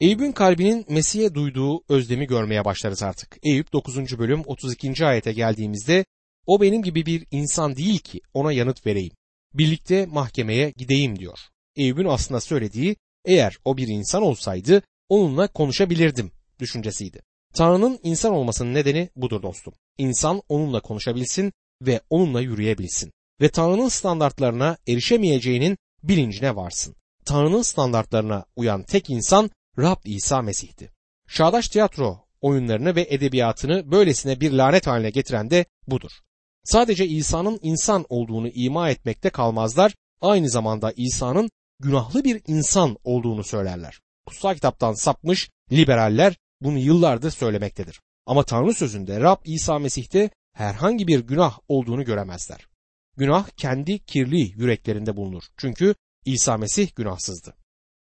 Eyüp'ün kalbinin Mesih'e duyduğu özlemi görmeye başlarız artık. Eyüp 9. bölüm 32. ayete geldiğimizde o benim gibi bir insan değil ki ona yanıt vereyim. Birlikte mahkemeye gideyim diyor. Eyüp'ün aslında söylediği eğer o bir insan olsaydı onunla konuşabilirdim düşüncesiydi. Tanrı'nın insan olmasının nedeni budur dostum. İnsan onunla konuşabilsin ve onunla yürüyebilsin. Ve Tanrı'nın standartlarına erişemeyeceğinin bilincine varsın. Tanrı'nın standartlarına uyan tek insan Rab İsa Mesih'ti. Çağdaş tiyatro oyunlarını ve edebiyatını böylesine bir lanet haline getiren de budur. Sadece İsa'nın insan olduğunu ima etmekte kalmazlar, aynı zamanda İsa'nın günahlı bir insan olduğunu söylerler. Kutsal kitaptan sapmış liberaller bunu yıllardır söylemektedir. Ama Tanrı sözünde Rab İsa Mesih'te herhangi bir günah olduğunu göremezler. Günah kendi kirli yüreklerinde bulunur. Çünkü İsa Mesih günahsızdı.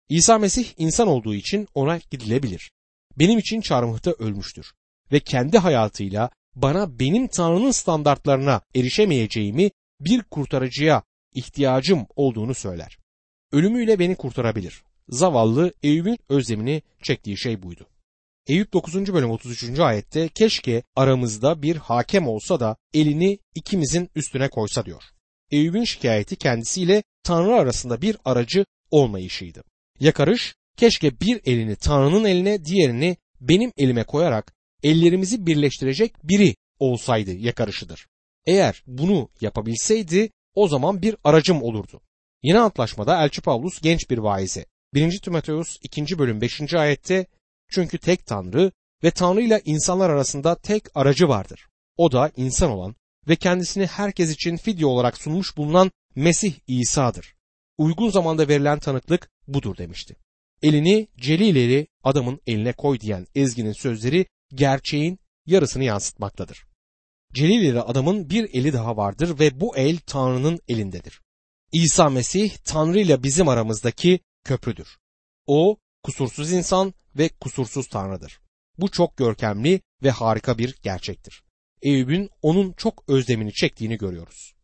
İsa Mesih insan olduğu için ona gidilebilir. Benim için çarmıhta ölmüştür ve kendi hayatıyla bana benim Tanrı'nın standartlarına erişemeyeceğimi bir kurtarıcıya ihtiyacım olduğunu söyler. Ölümüyle beni kurtarabilir. Zavallı Eyüp'ün özlemini çektiği şey buydu. Eyüp 9. bölüm 33. ayette keşke aramızda bir hakem olsa da elini ikimizin üstüne koysa diyor. Eyüp'ün şikayeti kendisiyle Tanrı arasında bir aracı olmayışıydı. Yakarış keşke bir elini Tanrı'nın eline diğerini benim elime koyarak ellerimizi birleştirecek biri olsaydı yakarışıdır. Eğer bunu yapabilseydi o zaman bir aracım olurdu. Yeni antlaşmada Elçi Pavlus genç bir vaize. 1. Timoteus 2. bölüm 5. ayette çünkü tek Tanrı ve Tanrı ile insanlar arasında tek aracı vardır. O da insan olan ve kendisini herkes için fidye olarak sunmuş bulunan Mesih İsa'dır. Uygun zamanda verilen tanıklık budur demişti. Elini Celileli adamın eline koy diyen Ezgi'nin sözleri gerçeğin yarısını yansıtmaktadır. Celileli adamın bir eli daha vardır ve bu el Tanrı'nın elindedir. İsa Mesih Tanrı ile bizim aramızdaki köprüdür. O kusursuz insan ve kusursuz Tanrı'dır. Bu çok görkemli ve harika bir gerçektir. Eyüp'ün onun çok özlemini çektiğini görüyoruz.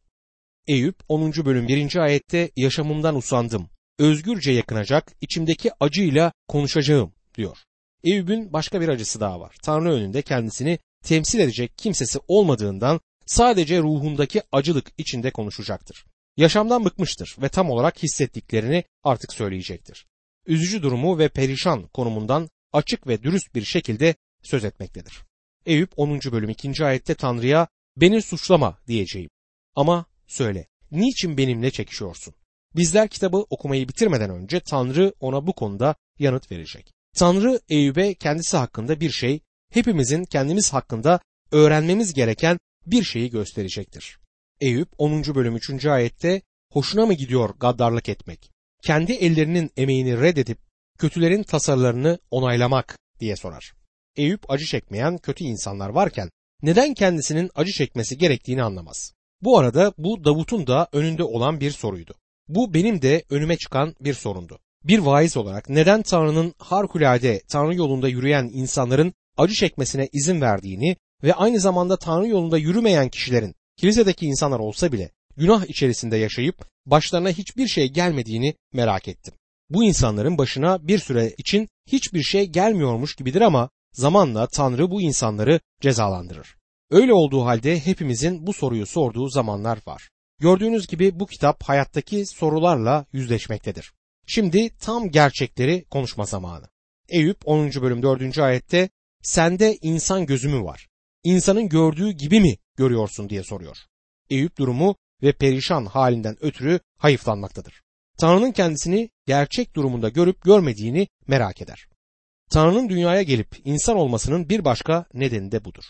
Eyüp 10. bölüm 1. ayette yaşamımdan usandım. Özgürce yakınacak, içimdeki acıyla konuşacağım diyor. Eyüp'ün başka bir acısı daha var. Tanrı önünde kendisini temsil edecek kimsesi olmadığından sadece ruhundaki acılık içinde konuşacaktır. Yaşamdan bıkmıştır ve tam olarak hissettiklerini artık söyleyecektir. Üzücü durumu ve perişan konumundan açık ve dürüst bir şekilde söz etmektedir. Eyüp 10. bölüm 2. ayette Tanrı'ya beni suçlama diyeceğim. Ama söyle, niçin benimle çekişiyorsun? Bizler kitabı okumayı bitirmeden önce Tanrı ona bu konuda yanıt verecek. Tanrı Eyüp'e kendisi hakkında bir şey, hepimizin kendimiz hakkında öğrenmemiz gereken bir şeyi gösterecektir. Eyüp 10. bölüm 3. ayette hoşuna mı gidiyor gaddarlık etmek? Kendi ellerinin emeğini reddedip kötülerin tasarılarını onaylamak diye sorar. Eyüp acı çekmeyen kötü insanlar varken neden kendisinin acı çekmesi gerektiğini anlamaz. Bu arada bu Davut'un da önünde olan bir soruydu. Bu benim de önüme çıkan bir sorundu. Bir vaiz olarak neden Tanrı'nın harikulade Tanrı yolunda yürüyen insanların acı çekmesine izin verdiğini ve aynı zamanda Tanrı yolunda yürümeyen kişilerin kilisedeki insanlar olsa bile günah içerisinde yaşayıp başlarına hiçbir şey gelmediğini merak ettim. Bu insanların başına bir süre için hiçbir şey gelmiyormuş gibidir ama zamanla Tanrı bu insanları cezalandırır. Öyle olduğu halde hepimizin bu soruyu sorduğu zamanlar var. Gördüğünüz gibi bu kitap hayattaki sorularla yüzleşmektedir. Şimdi tam gerçekleri konuşma zamanı. Eyüp 10. bölüm 4. ayette sende insan gözü mü var? İnsanın gördüğü gibi mi görüyorsun diye soruyor. Eyüp durumu ve perişan halinden ötürü hayıflanmaktadır. Tanrı'nın kendisini gerçek durumunda görüp görmediğini merak eder. Tanrı'nın dünyaya gelip insan olmasının bir başka nedeni de budur.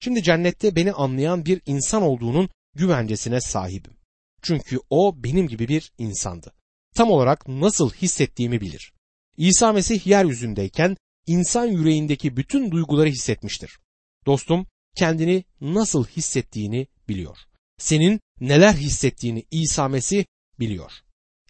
Şimdi cennette beni anlayan bir insan olduğunun güvencesine sahibim. Çünkü o benim gibi bir insandı. Tam olarak nasıl hissettiğimi bilir. İsa Mesih yeryüzündeyken insan yüreğindeki bütün duyguları hissetmiştir. Dostum kendini nasıl hissettiğini biliyor. Senin neler hissettiğini İsa Mesih biliyor.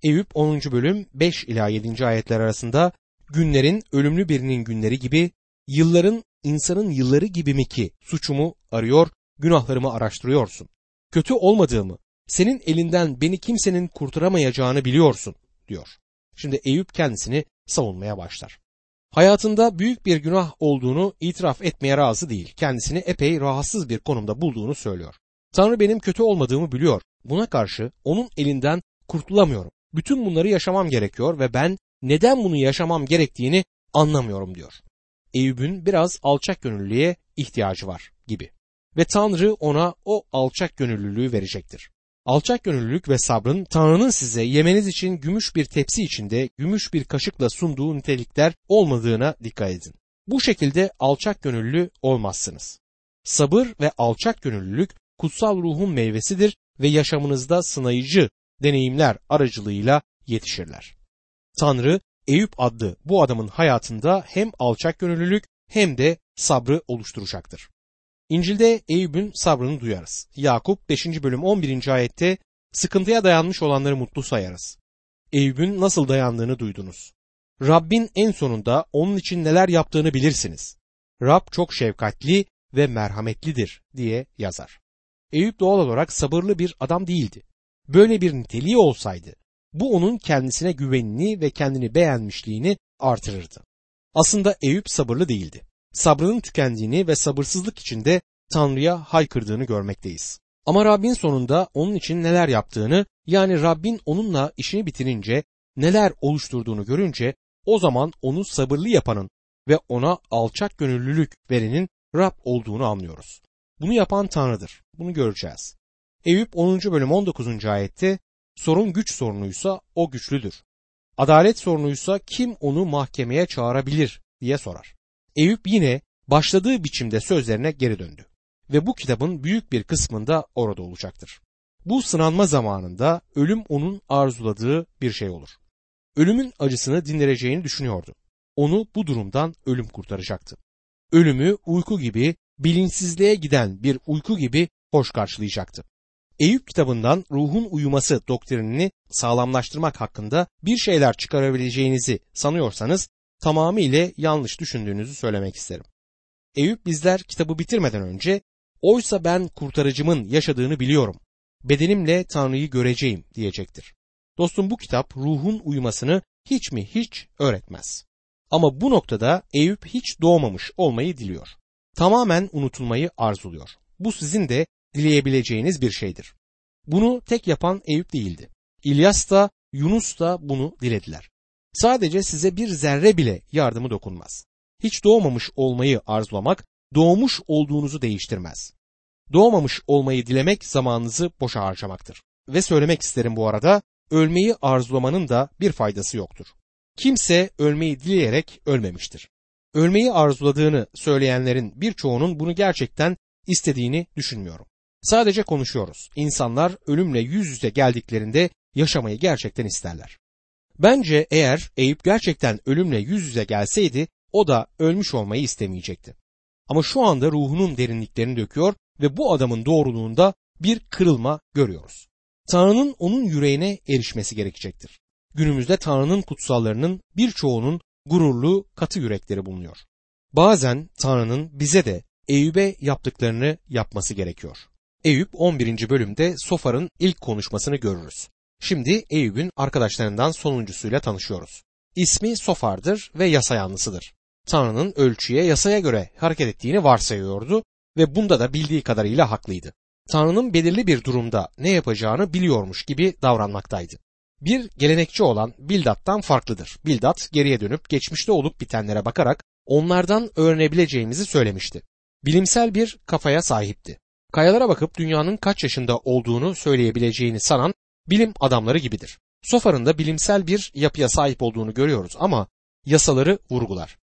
Eyüp 10. bölüm 5 ila 7. ayetler arasında günlerin ölümlü birinin günleri gibi, yılların insanın yılları gibi mi ki suçumu arıyor, günahlarımı araştırıyorsun. Kötü olmadığımı, senin elinden beni kimsenin kurtaramayacağını biliyorsun diyor. Şimdi Eyüp kendisini savunmaya başlar. Hayatında büyük bir günah olduğunu itiraf etmeye razı değil. Kendisini epey rahatsız bir konumda bulduğunu söylüyor. Tanrı benim kötü olmadığımı biliyor. Buna karşı onun elinden kurtulamıyorum. Bütün bunları yaşamam gerekiyor ve ben neden bunu yaşamam gerektiğini anlamıyorum diyor. Eyüp'ün biraz alçak gönüllüye ihtiyacı var gibi. Ve Tanrı ona o alçak gönüllülüğü verecektir. Alçak gönüllülük ve sabrın Tanrı'nın size yemeniz için gümüş bir tepsi içinde gümüş bir kaşıkla sunduğu nitelikler olmadığına dikkat edin. Bu şekilde alçak gönüllü olmazsınız. Sabır ve alçak gönüllülük kutsal ruhun meyvesidir ve yaşamınızda sınayıcı deneyimler aracılığıyla yetişirler. Tanrı Eyüp adlı bu adamın hayatında hem alçak gönüllülük hem de sabrı oluşturacaktır. İncil'de Eyüp'ün sabrını duyarız. Yakup 5. bölüm 11. ayette sıkıntıya dayanmış olanları mutlu sayarız. Eyüp'ün nasıl dayandığını duydunuz. Rabbin en sonunda onun için neler yaptığını bilirsiniz. Rab çok şefkatli ve merhametlidir diye yazar. Eyüp doğal olarak sabırlı bir adam değildi. Böyle bir niteliği olsaydı bu onun kendisine güvenini ve kendini beğenmişliğini artırırdı. Aslında Eyüp sabırlı değildi. Sabrının tükendiğini ve sabırsızlık içinde Tanrı'ya haykırdığını görmekteyiz. Ama Rabbin sonunda onun için neler yaptığını yani Rabbin onunla işini bitirince neler oluşturduğunu görünce o zaman onu sabırlı yapanın ve ona alçak gönüllülük verenin Rab olduğunu anlıyoruz. Bunu yapan Tanrı'dır. Bunu göreceğiz. Eyüp 10. bölüm 19. ayette sorun güç sorunuysa o güçlüdür. Adalet sorunuysa kim onu mahkemeye çağırabilir diye sorar. Eyüp yine başladığı biçimde sözlerine geri döndü ve bu kitabın büyük bir kısmında orada olacaktır. Bu sınanma zamanında ölüm onun arzuladığı bir şey olur. Ölümün acısını dindireceğini düşünüyordu. Onu bu durumdan ölüm kurtaracaktı. Ölümü uyku gibi, bilinçsizliğe giden bir uyku gibi hoş karşılayacaktı. Eyüp kitabından ruhun uyuması doktrinini sağlamlaştırmak hakkında bir şeyler çıkarabileceğinizi sanıyorsanız tamamıyla yanlış düşündüğünüzü söylemek isterim. Eyüp bizler kitabı bitirmeden önce oysa ben kurtarıcımın yaşadığını biliyorum. Bedenimle Tanrı'yı göreceğim diyecektir. Dostum bu kitap ruhun uyumasını hiç mi hiç öğretmez. Ama bu noktada Eyüp hiç doğmamış olmayı diliyor. Tamamen unutulmayı arzuluyor. Bu sizin de dileyebileceğiniz bir şeydir. Bunu tek yapan Eyüp değildi. İlyas da Yunus da bunu dilediler. Sadece size bir zerre bile yardımı dokunmaz. Hiç doğmamış olmayı arzulamak doğmuş olduğunuzu değiştirmez. Doğmamış olmayı dilemek zamanınızı boşa harcamaktır. Ve söylemek isterim bu arada ölmeyi arzulamanın da bir faydası yoktur. Kimse ölmeyi dileyerek ölmemiştir. Ölmeyi arzuladığını söyleyenlerin birçoğunun bunu gerçekten istediğini düşünmüyorum. Sadece konuşuyoruz. İnsanlar ölümle yüz yüze geldiklerinde yaşamayı gerçekten isterler. Bence eğer Eyüp gerçekten ölümle yüz yüze gelseydi o da ölmüş olmayı istemeyecekti. Ama şu anda ruhunun derinliklerini döküyor ve bu adamın doğruluğunda bir kırılma görüyoruz. Tanrı'nın onun yüreğine erişmesi gerekecektir. Günümüzde Tanrı'nın kutsallarının birçoğunun gururlu, katı yürekleri bulunuyor. Bazen Tanrı'nın bize de Eyüp'e yaptıklarını yapması gerekiyor. Eyüp 11. bölümde Sofar'ın ilk konuşmasını görürüz. Şimdi Eyüp'ün arkadaşlarından sonuncusuyla tanışıyoruz. İsmi Sofar'dır ve yasa yanlısıdır. Tanrı'nın ölçüye yasaya göre hareket ettiğini varsayıyordu ve bunda da bildiği kadarıyla haklıydı. Tanrı'nın belirli bir durumda ne yapacağını biliyormuş gibi davranmaktaydı. Bir gelenekçi olan Bildat'tan farklıdır. Bildat geriye dönüp geçmişte olup bitenlere bakarak onlardan öğrenebileceğimizi söylemişti. Bilimsel bir kafaya sahipti. Kayalara bakıp dünyanın kaç yaşında olduğunu söyleyebileceğini sanan bilim adamları gibidir. Sofar'ın da bilimsel bir yapıya sahip olduğunu görüyoruz ama yasaları vurgular.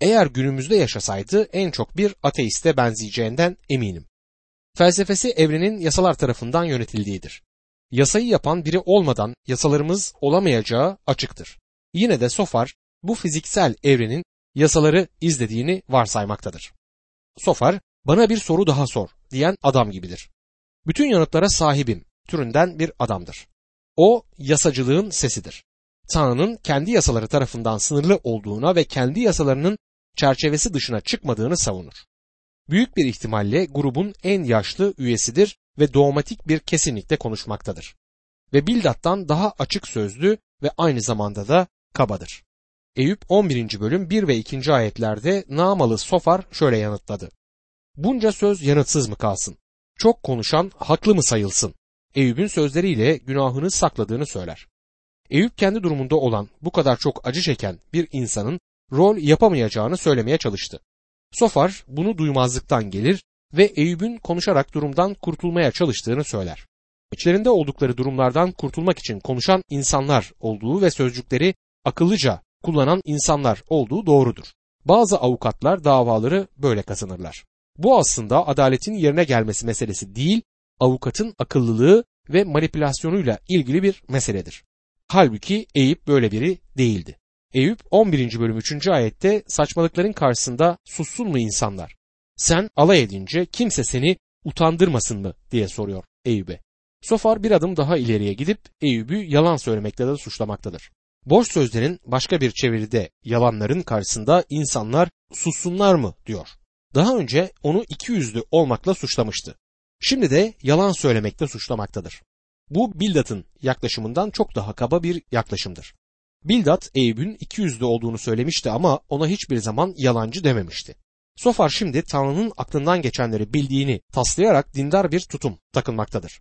Eğer günümüzde yaşasaydı en çok bir ateiste benzeyeceğinden eminim. Felsefesi evrenin yasalar tarafından yönetildiğidir. Yasayı yapan biri olmadan yasalarımız olamayacağı açıktır. Yine de Sofar bu fiziksel evrenin yasaları izlediğini varsaymaktadır. Sofar bana bir soru daha sor diyen adam gibidir. Bütün yanıtlara sahibim türünden bir adamdır. O yasacılığın sesidir. Tanrı'nın kendi yasaları tarafından sınırlı olduğuna ve kendi yasalarının çerçevesi dışına çıkmadığını savunur. Büyük bir ihtimalle grubun en yaşlı üyesidir ve dogmatik bir kesinlikle konuşmaktadır. Ve Bildat'tan daha açık sözlü ve aynı zamanda da kabadır. Eyüp 11. bölüm 1 ve 2. ayetlerde Namalı Sofar şöyle yanıtladı. Bunca söz yanıtsız mı kalsın? Çok konuşan haklı mı sayılsın? Eyüp'ün sözleriyle günahını sakladığını söyler. Eyüp kendi durumunda olan bu kadar çok acı çeken bir insanın rol yapamayacağını söylemeye çalıştı. Sofar bunu duymazlıktan gelir ve Eyüp'ün konuşarak durumdan kurtulmaya çalıştığını söyler. İçlerinde oldukları durumlardan kurtulmak için konuşan insanlar olduğu ve sözcükleri akıllıca kullanan insanlar olduğu doğrudur. Bazı avukatlar davaları böyle kazanırlar. Bu aslında adaletin yerine gelmesi meselesi değil, avukatın akıllılığı ve manipülasyonuyla ilgili bir meseledir. Halbuki Eyüp böyle biri değildi. Eyüp 11. bölüm 3. ayette saçmalıkların karşısında sussun mu insanlar? Sen alay edince kimse seni utandırmasın mı diye soruyor Eyüp'e. Sofar bir adım daha ileriye gidip Eyüp'ü yalan söylemekle de suçlamaktadır. Boş sözlerin başka bir çeviride yalanların karşısında insanlar sussunlar mı diyor. Daha önce onu iki yüzlü olmakla suçlamıştı. Şimdi de yalan söylemekle suçlamaktadır. Bu Bildat'ın yaklaşımından çok daha kaba bir yaklaşımdır. Bildat Eyüp'ün iki yüzlü olduğunu söylemişti ama ona hiçbir zaman yalancı dememişti. Sofar şimdi Tanrı'nın aklından geçenleri bildiğini taslayarak dindar bir tutum takınmaktadır.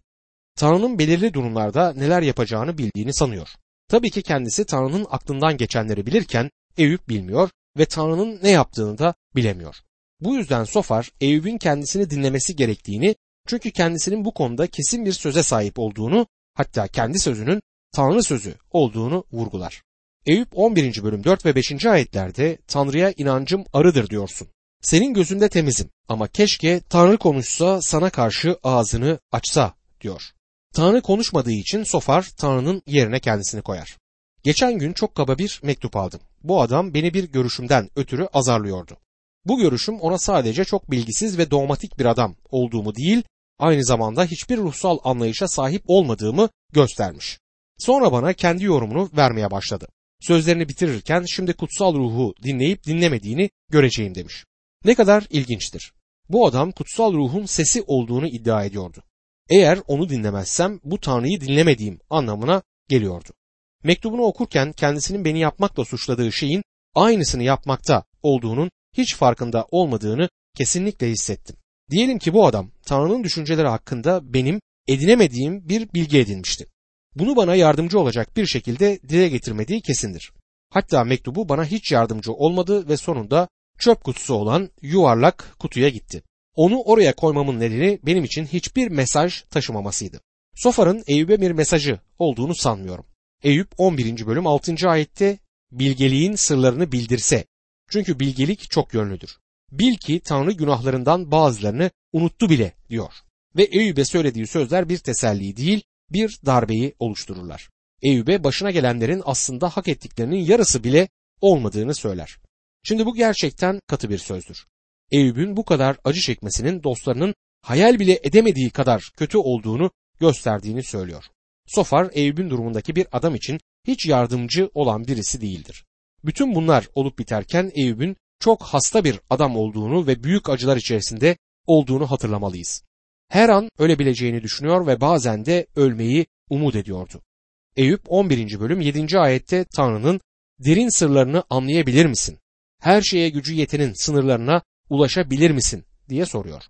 Tanrı'nın belirli durumlarda neler yapacağını bildiğini sanıyor. Tabii ki kendisi Tanrı'nın aklından geçenleri bilirken Eyüp bilmiyor ve Tanrı'nın ne yaptığını da bilemiyor. Bu yüzden Sofar Eyüp'ün kendisini dinlemesi gerektiğini çünkü kendisinin bu konuda kesin bir söze sahip olduğunu hatta kendi sözünün Tanrı sözü olduğunu vurgular. Eyüp 11. bölüm 4 ve 5. ayetlerde Tanrı'ya inancım arıdır diyorsun. Senin gözünde temizim ama keşke Tanrı konuşsa sana karşı ağzını açsa diyor. Tanrı konuşmadığı için Sofar Tanrı'nın yerine kendisini koyar. Geçen gün çok kaba bir mektup aldım. Bu adam beni bir görüşümden ötürü azarlıyordu. Bu görüşüm ona sadece çok bilgisiz ve dogmatik bir adam olduğumu değil, aynı zamanda hiçbir ruhsal anlayışa sahip olmadığımı göstermiş. Sonra bana kendi yorumunu vermeye başladı. Sözlerini bitirirken şimdi kutsal ruhu dinleyip dinlemediğini göreceğim demiş. Ne kadar ilginçtir. Bu adam kutsal ruhun sesi olduğunu iddia ediyordu. Eğer onu dinlemezsem bu Tanrı'yı dinlemediğim anlamına geliyordu. Mektubunu okurken kendisinin beni yapmakla suçladığı şeyin aynısını yapmakta olduğunun hiç farkında olmadığını kesinlikle hissettim. Diyelim ki bu adam Tanrı'nın düşünceleri hakkında benim edinemediğim bir bilgi edinmişti. Bunu bana yardımcı olacak bir şekilde dile getirmediği kesindir. Hatta mektubu bana hiç yardımcı olmadı ve sonunda çöp kutusu olan yuvarlak kutuya gitti. Onu oraya koymamın nedeni benim için hiçbir mesaj taşımamasıydı. Sofar'ın Eyüp'e bir mesajı olduğunu sanmıyorum. Eyüp 11. bölüm 6. ayette bilgeliğin sırlarını bildirse. Çünkü bilgelik çok yönlüdür. Bil ki Tanrı günahlarından bazılarını unuttu bile diyor. Ve Eyüp'e söylediği sözler bir teselli değil, bir darbeyi oluştururlar. Eyüp'e başına gelenlerin aslında hak ettiklerinin yarısı bile olmadığını söyler. Şimdi bu gerçekten katı bir sözdür. Eyüp'ün bu kadar acı çekmesinin dostlarının hayal bile edemediği kadar kötü olduğunu gösterdiğini söylüyor. Sofar Eyüp'ün durumundaki bir adam için hiç yardımcı olan birisi değildir. Bütün bunlar olup biterken Eyüp'ün çok hasta bir adam olduğunu ve büyük acılar içerisinde olduğunu hatırlamalıyız. Her an ölebileceğini düşünüyor ve bazen de ölmeyi umut ediyordu. Eyüp 11. bölüm 7. ayette Tanrı'nın derin sırlarını anlayabilir misin? Her şeye gücü yetenin sınırlarına ulaşabilir misin diye soruyor.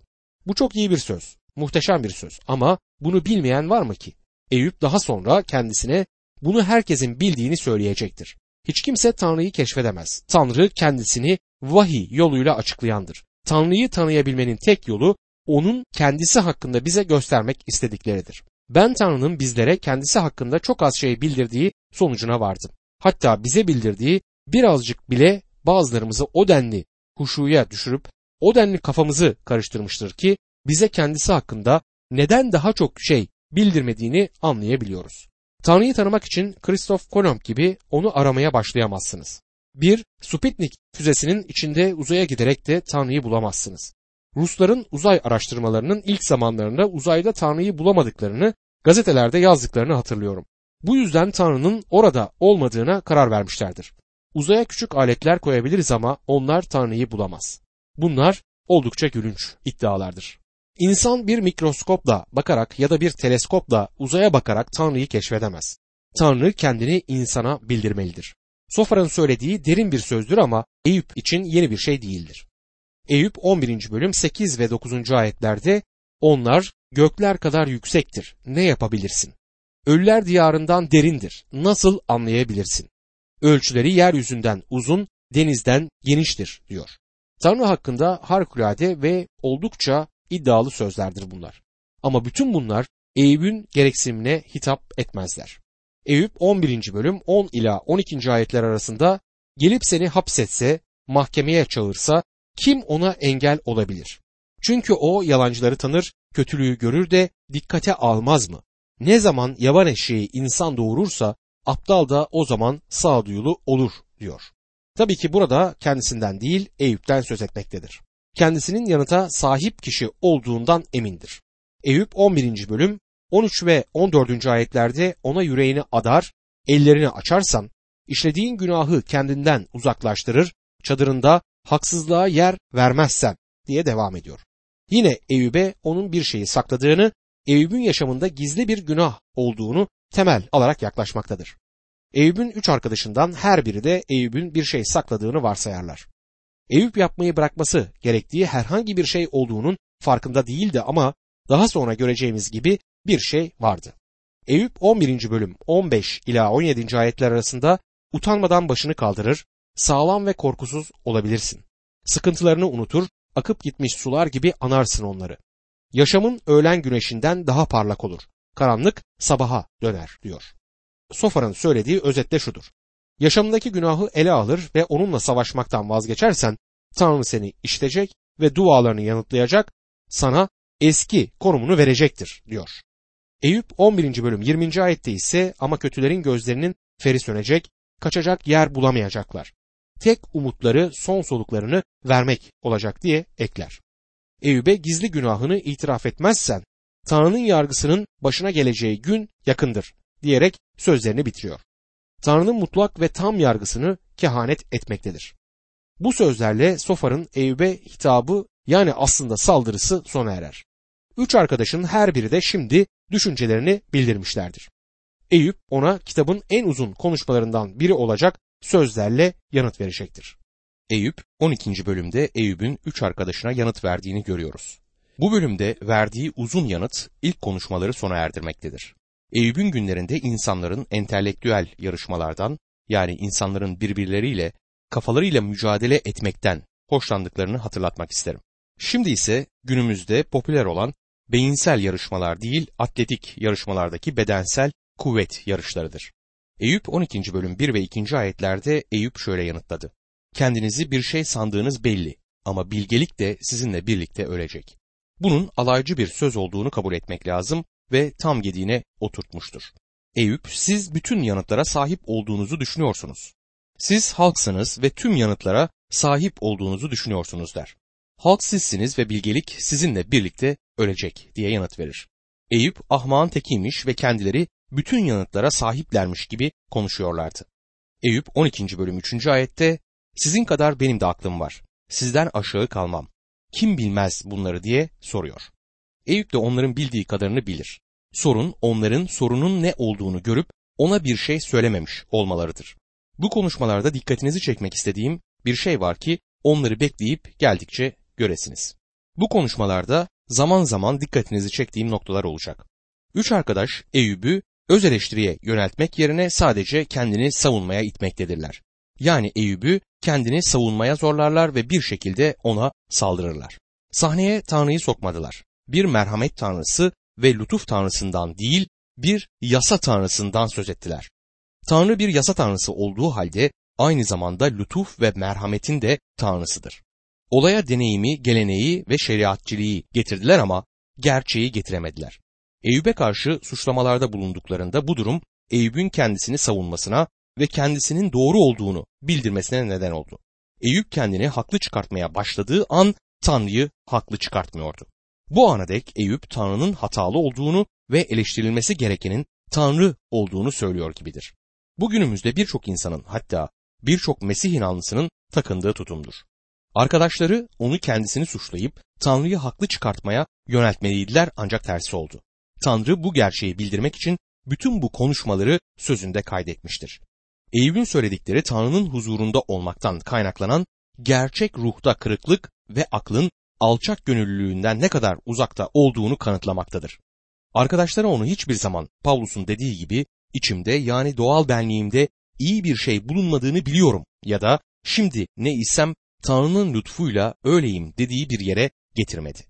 Bu çok iyi bir söz, muhteşem bir söz ama bunu bilmeyen var mı ki? Eyüp daha sonra kendisine bunu herkesin bildiğini söyleyecektir. Hiç kimse Tanrı'yı keşfedemez. Tanrı kendisini vahiy yoluyla açıklayandır. Tanrı'yı tanıyabilmenin tek yolu onun kendisi hakkında bize göstermek istedikleridir. Ben Tanrı'nın bizlere kendisi hakkında çok az şey bildirdiği sonucuna vardım. Hatta bize bildirdiği birazcık bile bazılarımızı o denli huşuya düşürüp o denli kafamızı karıştırmıştır ki bize kendisi hakkında neden daha çok şey bildirmediğini anlayabiliyoruz. Tanrı'yı tanımak için Christoph Kolomb gibi onu aramaya başlayamazsınız. Bir Sputnik füzesinin içinde uzaya giderek de Tanrı'yı bulamazsınız. Rusların uzay araştırmalarının ilk zamanlarında uzayda Tanrı'yı bulamadıklarını gazetelerde yazdıklarını hatırlıyorum. Bu yüzden Tanrı'nın orada olmadığına karar vermişlerdir. Uzaya küçük aletler koyabiliriz ama onlar Tanrı'yı bulamaz. Bunlar oldukça gülünç iddialardır. İnsan bir mikroskopla bakarak ya da bir teleskopla uzaya bakarak Tanrı'yı keşfedemez. Tanrı kendini insana bildirmelidir. Sofar'ın söylediği derin bir sözdür ama Eyüp için yeni bir şey değildir. Eyüp 11. bölüm 8 ve 9. ayetlerde onlar gökler kadar yüksektir. Ne yapabilirsin? Ölüler diyarından derindir. Nasıl anlayabilirsin? Ölçüleri yeryüzünden uzun, denizden geniştir diyor. Tanrı hakkında harikulade ve oldukça iddialı sözlerdir bunlar. Ama bütün bunlar Eyüp'ün gereksinimine hitap etmezler. Eyüp 11. bölüm 10 ila 12. ayetler arasında gelip seni hapsetse, mahkemeye çağırsa kim ona engel olabilir? Çünkü o yalancıları tanır, kötülüğü görür de dikkate almaz mı? Ne zaman yaban eşeği insan doğurursa aptal da o zaman sağduyulu olur diyor. Tabii ki burada kendisinden değil Eyüp'ten söz etmektedir. Kendisinin yanıta sahip kişi olduğundan emindir. Eyüp 11. bölüm 13 ve 14. ayetlerde ona yüreğini adar, ellerini açarsan, işlediğin günahı kendinden uzaklaştırır, çadırında haksızlığa yer vermezsen diye devam ediyor. Yine Eyüp'e onun bir şeyi sakladığını, Eyüp'ün yaşamında gizli bir günah olduğunu temel alarak yaklaşmaktadır. Eyüp'ün üç arkadaşından her biri de Eyüp'ün bir şey sakladığını varsayarlar. Eyüp yapmayı bırakması gerektiği herhangi bir şey olduğunun farkında değildi ama daha sonra göreceğimiz gibi bir şey vardı. Eyüp 11. bölüm 15 ila 17. ayetler arasında utanmadan başını kaldırır, sağlam ve korkusuz olabilirsin. Sıkıntılarını unutur, akıp gitmiş sular gibi anarsın onları. Yaşamın öğlen güneşinden daha parlak olur. Karanlık sabaha döner diyor. Sofar'ın söylediği özetle şudur. Yaşamındaki günahı ele alır ve onunla savaşmaktan vazgeçersen Tanrı seni işitecek ve dualarını yanıtlayacak, sana eski konumunu verecektir diyor. Eyüp 11. bölüm 20. ayette ise ama kötülerin gözlerinin feri sönecek, kaçacak yer bulamayacaklar. Tek umutları son soluklarını vermek olacak diye ekler. Eyüp'e gizli günahını itiraf etmezsen Tanrı'nın yargısının başına geleceği gün yakındır diyerek sözlerini bitiriyor. Tanrı'nın mutlak ve tam yargısını kehanet etmektedir. Bu sözlerle Sofar'ın Eyüp'e hitabı yani aslında saldırısı sona erer. Üç arkadaşın her biri de şimdi düşüncelerini bildirmişlerdir. Eyüp ona kitabın en uzun konuşmalarından biri olacak sözlerle yanıt verecektir. Eyüp 12. bölümde Eyüp'ün üç arkadaşına yanıt verdiğini görüyoruz. Bu bölümde verdiği uzun yanıt ilk konuşmaları sona erdirmektedir. Eyüp'ün günlerinde insanların entelektüel yarışmalardan yani insanların birbirleriyle kafalarıyla mücadele etmekten hoşlandıklarını hatırlatmak isterim. Şimdi ise günümüzde popüler olan beyinsel yarışmalar değil atletik yarışmalardaki bedensel kuvvet yarışlarıdır. Eyüp 12. bölüm 1 ve 2. ayetlerde Eyüp şöyle yanıtladı. Kendinizi bir şey sandığınız belli ama bilgelik de sizinle birlikte ölecek. Bunun alaycı bir söz olduğunu kabul etmek lazım ve tam gediğine oturtmuştur. Eyüp siz bütün yanıtlara sahip olduğunuzu düşünüyorsunuz. Siz halksınız ve tüm yanıtlara sahip olduğunuzu düşünüyorsunuz der. Halk sizsiniz ve bilgelik sizinle birlikte ölecek diye yanıt verir. Eyüp ahmağın tekiymiş ve kendileri bütün yanıtlara sahiplermiş gibi konuşuyorlardı. Eyüp 12. bölüm 3. ayette sizin kadar benim de aklım var. Sizden aşağı kalmam. Kim bilmez bunları diye soruyor. Eyüp de onların bildiği kadarını bilir. Sorun onların sorunun ne olduğunu görüp ona bir şey söylememiş olmalarıdır. Bu konuşmalarda dikkatinizi çekmek istediğim bir şey var ki onları bekleyip geldikçe göresiniz. Bu konuşmalarda zaman zaman dikkatinizi çektiğim noktalar olacak. Üç arkadaş Eyüp'ü öz eleştiriye yöneltmek yerine sadece kendini savunmaya itmektedirler. Yani Eyüp'ü kendini savunmaya zorlarlar ve bir şekilde ona saldırırlar. Sahneye Tanrı'yı sokmadılar. Bir merhamet tanrısı ve lütuf tanrısından değil, bir yasa tanrısından söz ettiler. Tanrı bir yasa tanrısı olduğu halde aynı zamanda lütuf ve merhametin de tanrısıdır. Olaya deneyimi, geleneği ve şeriatçiliği getirdiler ama gerçeği getiremediler. Eyüp'e karşı suçlamalarda bulunduklarında bu durum Eyüp'ün kendisini savunmasına ve kendisinin doğru olduğunu bildirmesine neden oldu. Eyüp kendini haklı çıkartmaya başladığı an Tanrı'yı haklı çıkartmıyordu. Bu ana dek Eyüp Tanrı'nın hatalı olduğunu ve eleştirilmesi gerekenin Tanrı olduğunu söylüyor gibidir. Bugünümüzde birçok insanın hatta birçok Mesih inanlısının takındığı tutumdur. Arkadaşları onu kendisini suçlayıp Tanrı'yı haklı çıkartmaya yöneltmeliydiler ancak tersi oldu. Tanrı bu gerçeği bildirmek için bütün bu konuşmaları sözünde kaydetmiştir. Eyüp'ün söyledikleri Tanrı'nın huzurunda olmaktan kaynaklanan gerçek ruhta kırıklık ve aklın alçak gönüllülüğünden ne kadar uzakta olduğunu kanıtlamaktadır. Arkadaşları onu hiçbir zaman Pavlus'un dediği gibi içimde yani doğal benliğimde iyi bir şey bulunmadığını biliyorum ya da şimdi ne isem Tanrı'nın lütfuyla öyleyim dediği bir yere getirmedi.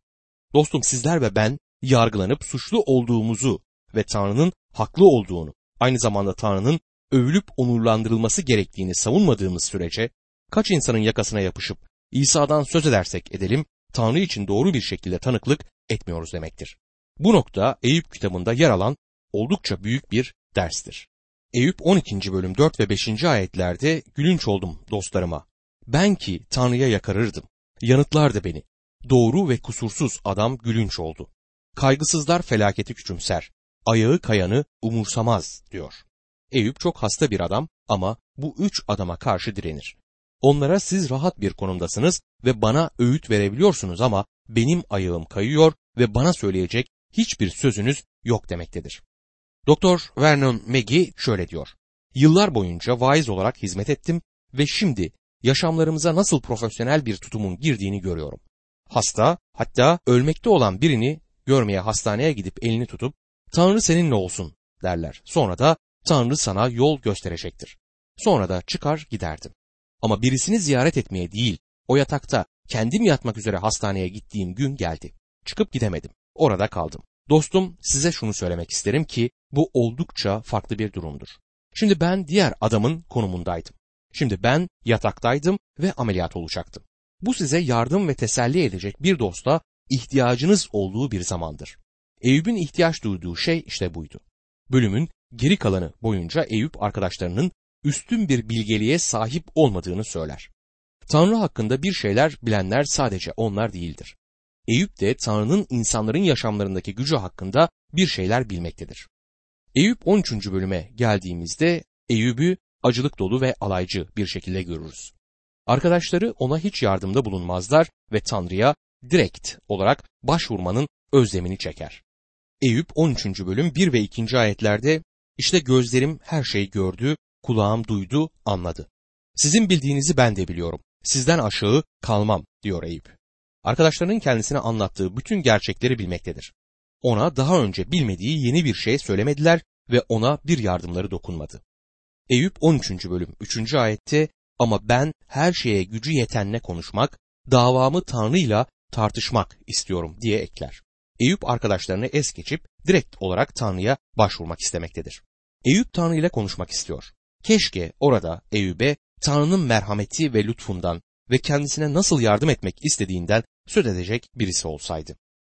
Dostum sizler ve ben yargılanıp suçlu olduğumuzu ve Tanrı'nın haklı olduğunu, aynı zamanda Tanrı'nın övülüp onurlandırılması gerektiğini savunmadığımız sürece kaç insanın yakasına yapışıp İsa'dan söz edersek edelim Tanrı için doğru bir şekilde tanıklık etmiyoruz demektir. Bu nokta Eyüp kitabında yer alan oldukça büyük bir derstir. Eyüp 12. bölüm 4 ve 5. ayetlerde gülünç oldum dostlarıma. Ben ki Tanrı'ya yakarırdım. Yanıtlardı beni. Doğru ve kusursuz adam gülünç oldu. Kaygısızlar felaketi küçümser. Ayağı kayanı umursamaz diyor. Eyüp çok hasta bir adam ama bu üç adama karşı direnir. Onlara siz rahat bir konumdasınız ve bana öğüt verebiliyorsunuz ama benim ayağım kayıyor ve bana söyleyecek hiçbir sözünüz yok demektedir. Doktor Vernon Maggie şöyle diyor. Yıllar boyunca vaiz olarak hizmet ettim ve şimdi yaşamlarımıza nasıl profesyonel bir tutumun girdiğini görüyorum. Hasta, hatta ölmekte olan birini görmeye hastaneye gidip elini tutup Tanrı seninle olsun derler. Sonra da Tanrı sana yol gösterecektir. Sonra da çıkar giderdim. Ama birisini ziyaret etmeye değil, o yatakta kendim yatmak üzere hastaneye gittiğim gün geldi. Çıkıp gidemedim. Orada kaldım. Dostum size şunu söylemek isterim ki bu oldukça farklı bir durumdur. Şimdi ben diğer adamın konumundaydım. Şimdi ben yataktaydım ve ameliyat olacaktım. Bu size yardım ve teselli edecek bir dosta ihtiyacınız olduğu bir zamandır. Eyüp'ün ihtiyaç duyduğu şey işte buydu. Bölümün geri kalanı boyunca Eyüp arkadaşlarının üstün bir bilgeliğe sahip olmadığını söyler. Tanrı hakkında bir şeyler bilenler sadece onlar değildir. Eyüp de Tanrı'nın insanların yaşamlarındaki gücü hakkında bir şeyler bilmektedir. Eyüp 13. bölüme geldiğimizde Eyüp'ü acılık dolu ve alaycı bir şekilde görürüz. Arkadaşları ona hiç yardımda bulunmazlar ve Tanrı'ya direkt olarak başvurmanın özlemini çeker. Eyüp 13. bölüm 1 ve 2. ayetlerde işte gözlerim her şeyi gördü, kulağım duydu, anladı. Sizin bildiğinizi ben de biliyorum. Sizden aşağı kalmam diyor Eyüp. Arkadaşlarının kendisine anlattığı bütün gerçekleri bilmektedir. Ona daha önce bilmediği yeni bir şey söylemediler ve ona bir yardımları dokunmadı. Eyüp 13. bölüm 3. ayette ama ben her şeye gücü yetenle konuşmak, davamı Tanrı'yla tartışmak istiyorum diye ekler. Eyüp arkadaşlarını es geçip direkt olarak Tanrı'ya başvurmak istemektedir. Eyüp Tanrı ile konuşmak istiyor. Keşke orada Eyüp'e Tanrı'nın merhameti ve lütfundan ve kendisine nasıl yardım etmek istediğinden söz edecek birisi olsaydı.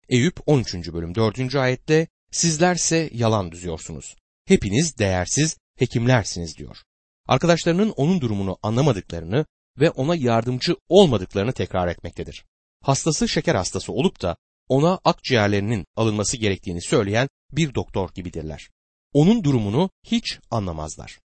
Eyüp 13. bölüm 4. ayette sizlerse yalan düzüyorsunuz. Hepiniz değersiz hekimlersiniz diyor. Arkadaşlarının onun durumunu anlamadıklarını ve ona yardımcı olmadıklarını tekrar etmektedir. Hastası şeker hastası olup da ona akciğerlerinin alınması gerektiğini söyleyen bir doktor gibidirler. Onun durumunu hiç anlamazlar.